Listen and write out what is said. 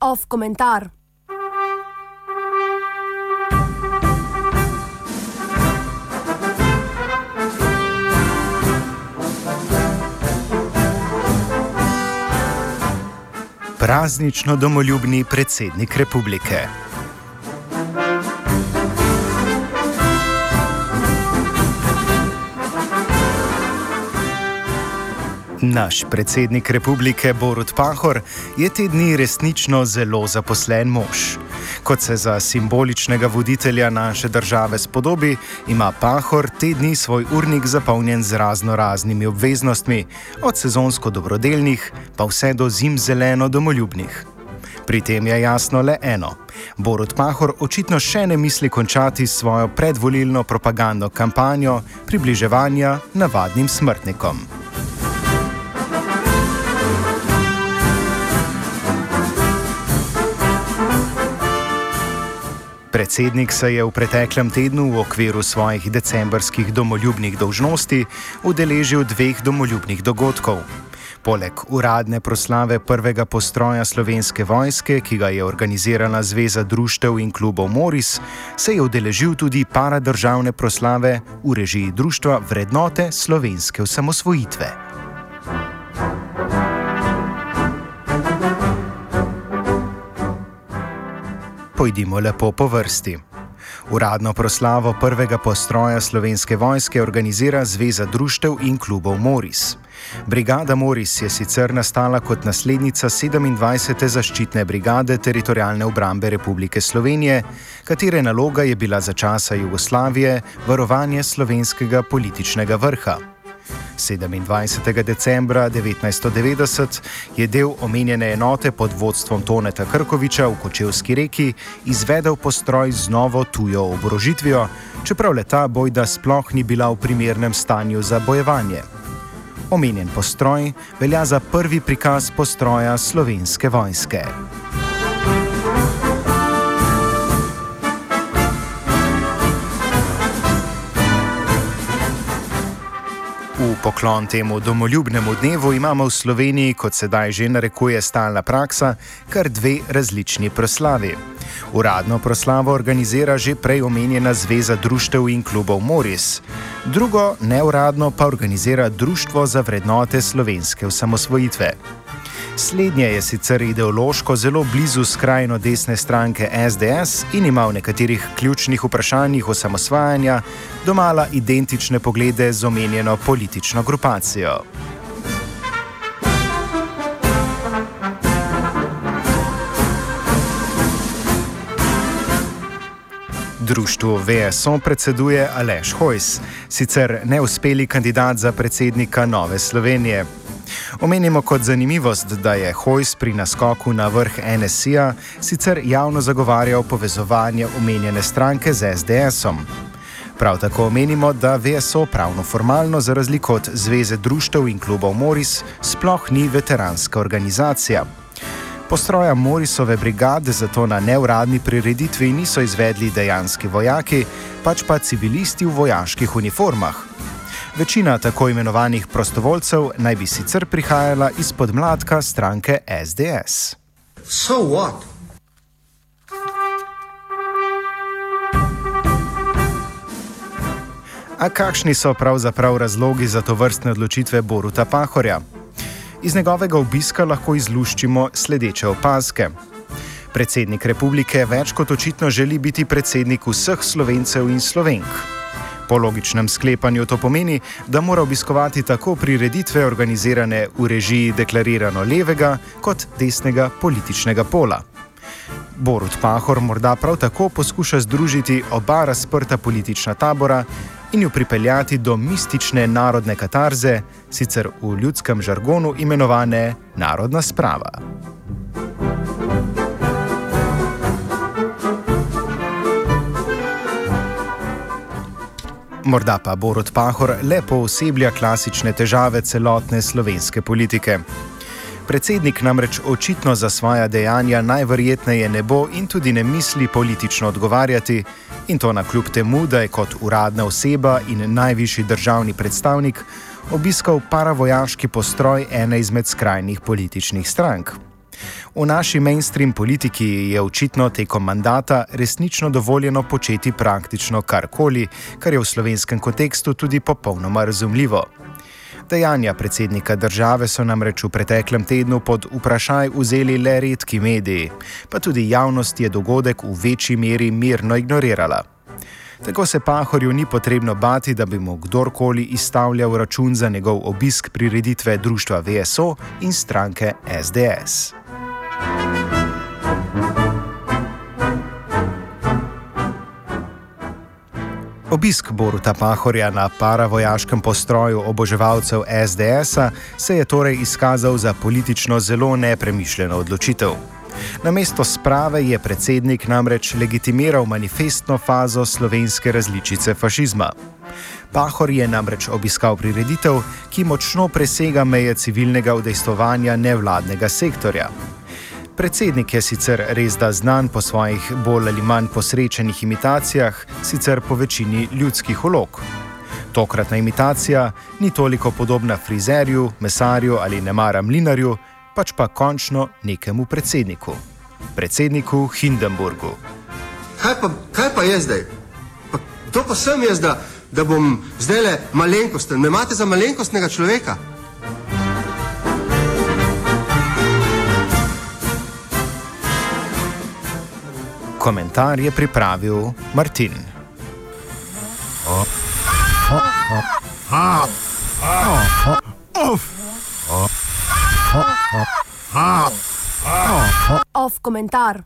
Off komentar. Praznično domoljubni predsednik republike. Naš predsednik republike Borut Pahor je te dni resnično zelo zaposlen mož. Kot se za simboličnega voditelja naše države spodobi, ima Pahor te dni svoj urnik zapolnjen z razno raznimi obveznostmi, od sezonsko dobrodelnih pa vse do zim zeleno domoljubnih. Pri tem je jasno le eno. Borut Pahor očitno še ne misli končati svojo predvolilno propagandno kampanjo približevanja navadnim smrtnikom. Predsednik se je v preteklem tednu v okviru svojih decembrskih domoljubnih dolžnosti udeležil dveh domoljubnih dogodkov. Poleg uradne proslave prvega postroja slovenske vojske, ki ga je organizirala Zveza društev in klubov Moris, se je udeležil tudi paradržavne proslave v režiji Društva vrednote slovenske osamosvojitve. Pojdimo lepo po vrsti. Uradno proslavo prvega postroja slovenske vojske organizira Zveza društev in klubov Moris. Brigada Moris je sicer nastala kot naslednica 27. zaščitne brigade teritorijalne obrambe Republike Slovenije, katere naloga je bila za časa Jugoslavije varovanje slovenskega političnega vrha. 27. decembra 1990 je del omenjene enote pod vodstvom Toneta Krkoviča v Kočevski reki izvedel postroj z novo tujo oborožitvijo, čeprav leta bojda sploh ni bila v primernem stanju za bojevanje. Omenjen postroj velja za prvi prikaz postroja slovenske vojske. V poklon temu domoljubnemu dnevu imamo v Sloveniji, kot sedaj že narekuje stalna praksa, kar dve različni proslavi. Uradno proslavo organizira že prej omenjena Zveza društev in klubov Moris, drugo neuradno pa organizira Društvo za vrednote slovenske osamosvojitve. Slednje je sicer ideološko zelo blizu skrajno desne stranke SDS in ima v nekaterih ključnih vprašanjih osamosvajanja domala identične poglede z omenjeno politično grupacijo. Društvu VSO predseduje Aleš Hojs, sicer neuspeli kandidat za predsednika Nove Slovenije. Omenimo kot zanimivost, da je Hojs pri naskoku na vrh NSI-ja sicer javno zagovarjal povezovanje omenjene stranke z SDS-om. Prav tako omenimo, da VSO pravno formalno, za razliko od Zveze društev in klubov Moris, sploh ni veteranska organizacija. Postroja Morisove brigade zato na neuradni prireditvi niso izvedli dejanski vojaki, pač pa civilisti v vojaških uniformah. Večina tako imenovanih prostovoljcev naj bi sicer prihajala iz podmladka stranke SDS. So what? A kakšni so pravzaprav razlogi za to vrstne odločitve Boruta Pahorja? Iz njegovega obiska lahko izluščimo sledeče opazke. Predsednik republike več kot očitno želi biti predsednik vseh slovencev in slovenk. Po logičnem sklepanju to pomeni, da mora obiskovati tako prireditve organizirane v režiji deklarirano levega kot desnega političnega pola. Borut Pahor morda prav tako poskuša združiti oba razprta politična tabora in jo pripeljati do mistične narodne katarze, sicer v ljudskem žargonu imenovane narodna sprava. Morda pa Borod Pahor lepo oseblja klasične težave celotne slovenske politike. Predsednik namreč očitno za svoja dejanja najverjetneje ne bo in tudi ne misli politično odgovarjati, in to na kljub temu, da je kot uradna oseba in najvišji državni predstavnik obiskal paravojaški postroj ene izmed skrajnih političnih strank. V naši mainstream politiki je očitno tekom mandata resnično dovoljeno početi praktično karkoli, kar je v slovenskem kontekstu tudi popolnoma razumljivo. Dejanja predsednika države so namreč v preteklem tednu pod vprašaj vzeli le redki mediji, pa tudi javnost je dogodek v večji meri mirno ignorirala. Tako se Pahorju ni potrebno bati, da bi mu kdorkoli izstavljal račun za njegov obisk prireditve društva VSO in stranke SDS. Obisk Boruta Pahorja na paravojaškem postroju oboževalcev SDS-a se je torej izkazal za politično zelo nepremišljeno odločitev. Na mesto sprave je predsednik namreč legitimiral manifestno fazo slovenske različice fašizma. Pahor je namreč obiskal prireditev, ki močno presega meje civilnega udejstovanja nevladnega sektorja. Predsednik je sicer res da znan po svojih bolj ali manj posrečenih imitacijah, sicer po večini ljudskih ulog. Tokratna imitacija ni toliko podobna frizerju, mesarju ali nemara mlinarju, pač pa končno nekemu predsedniku, predsedniku Hindenburgu. Kaj pa, kaj pa je zdaj? Pa, to pa sem jaz, da, da bom zdaj le malenkosten. Me imate za malenkostnega človeka? Komentar je pripravil Martin. Off komentar.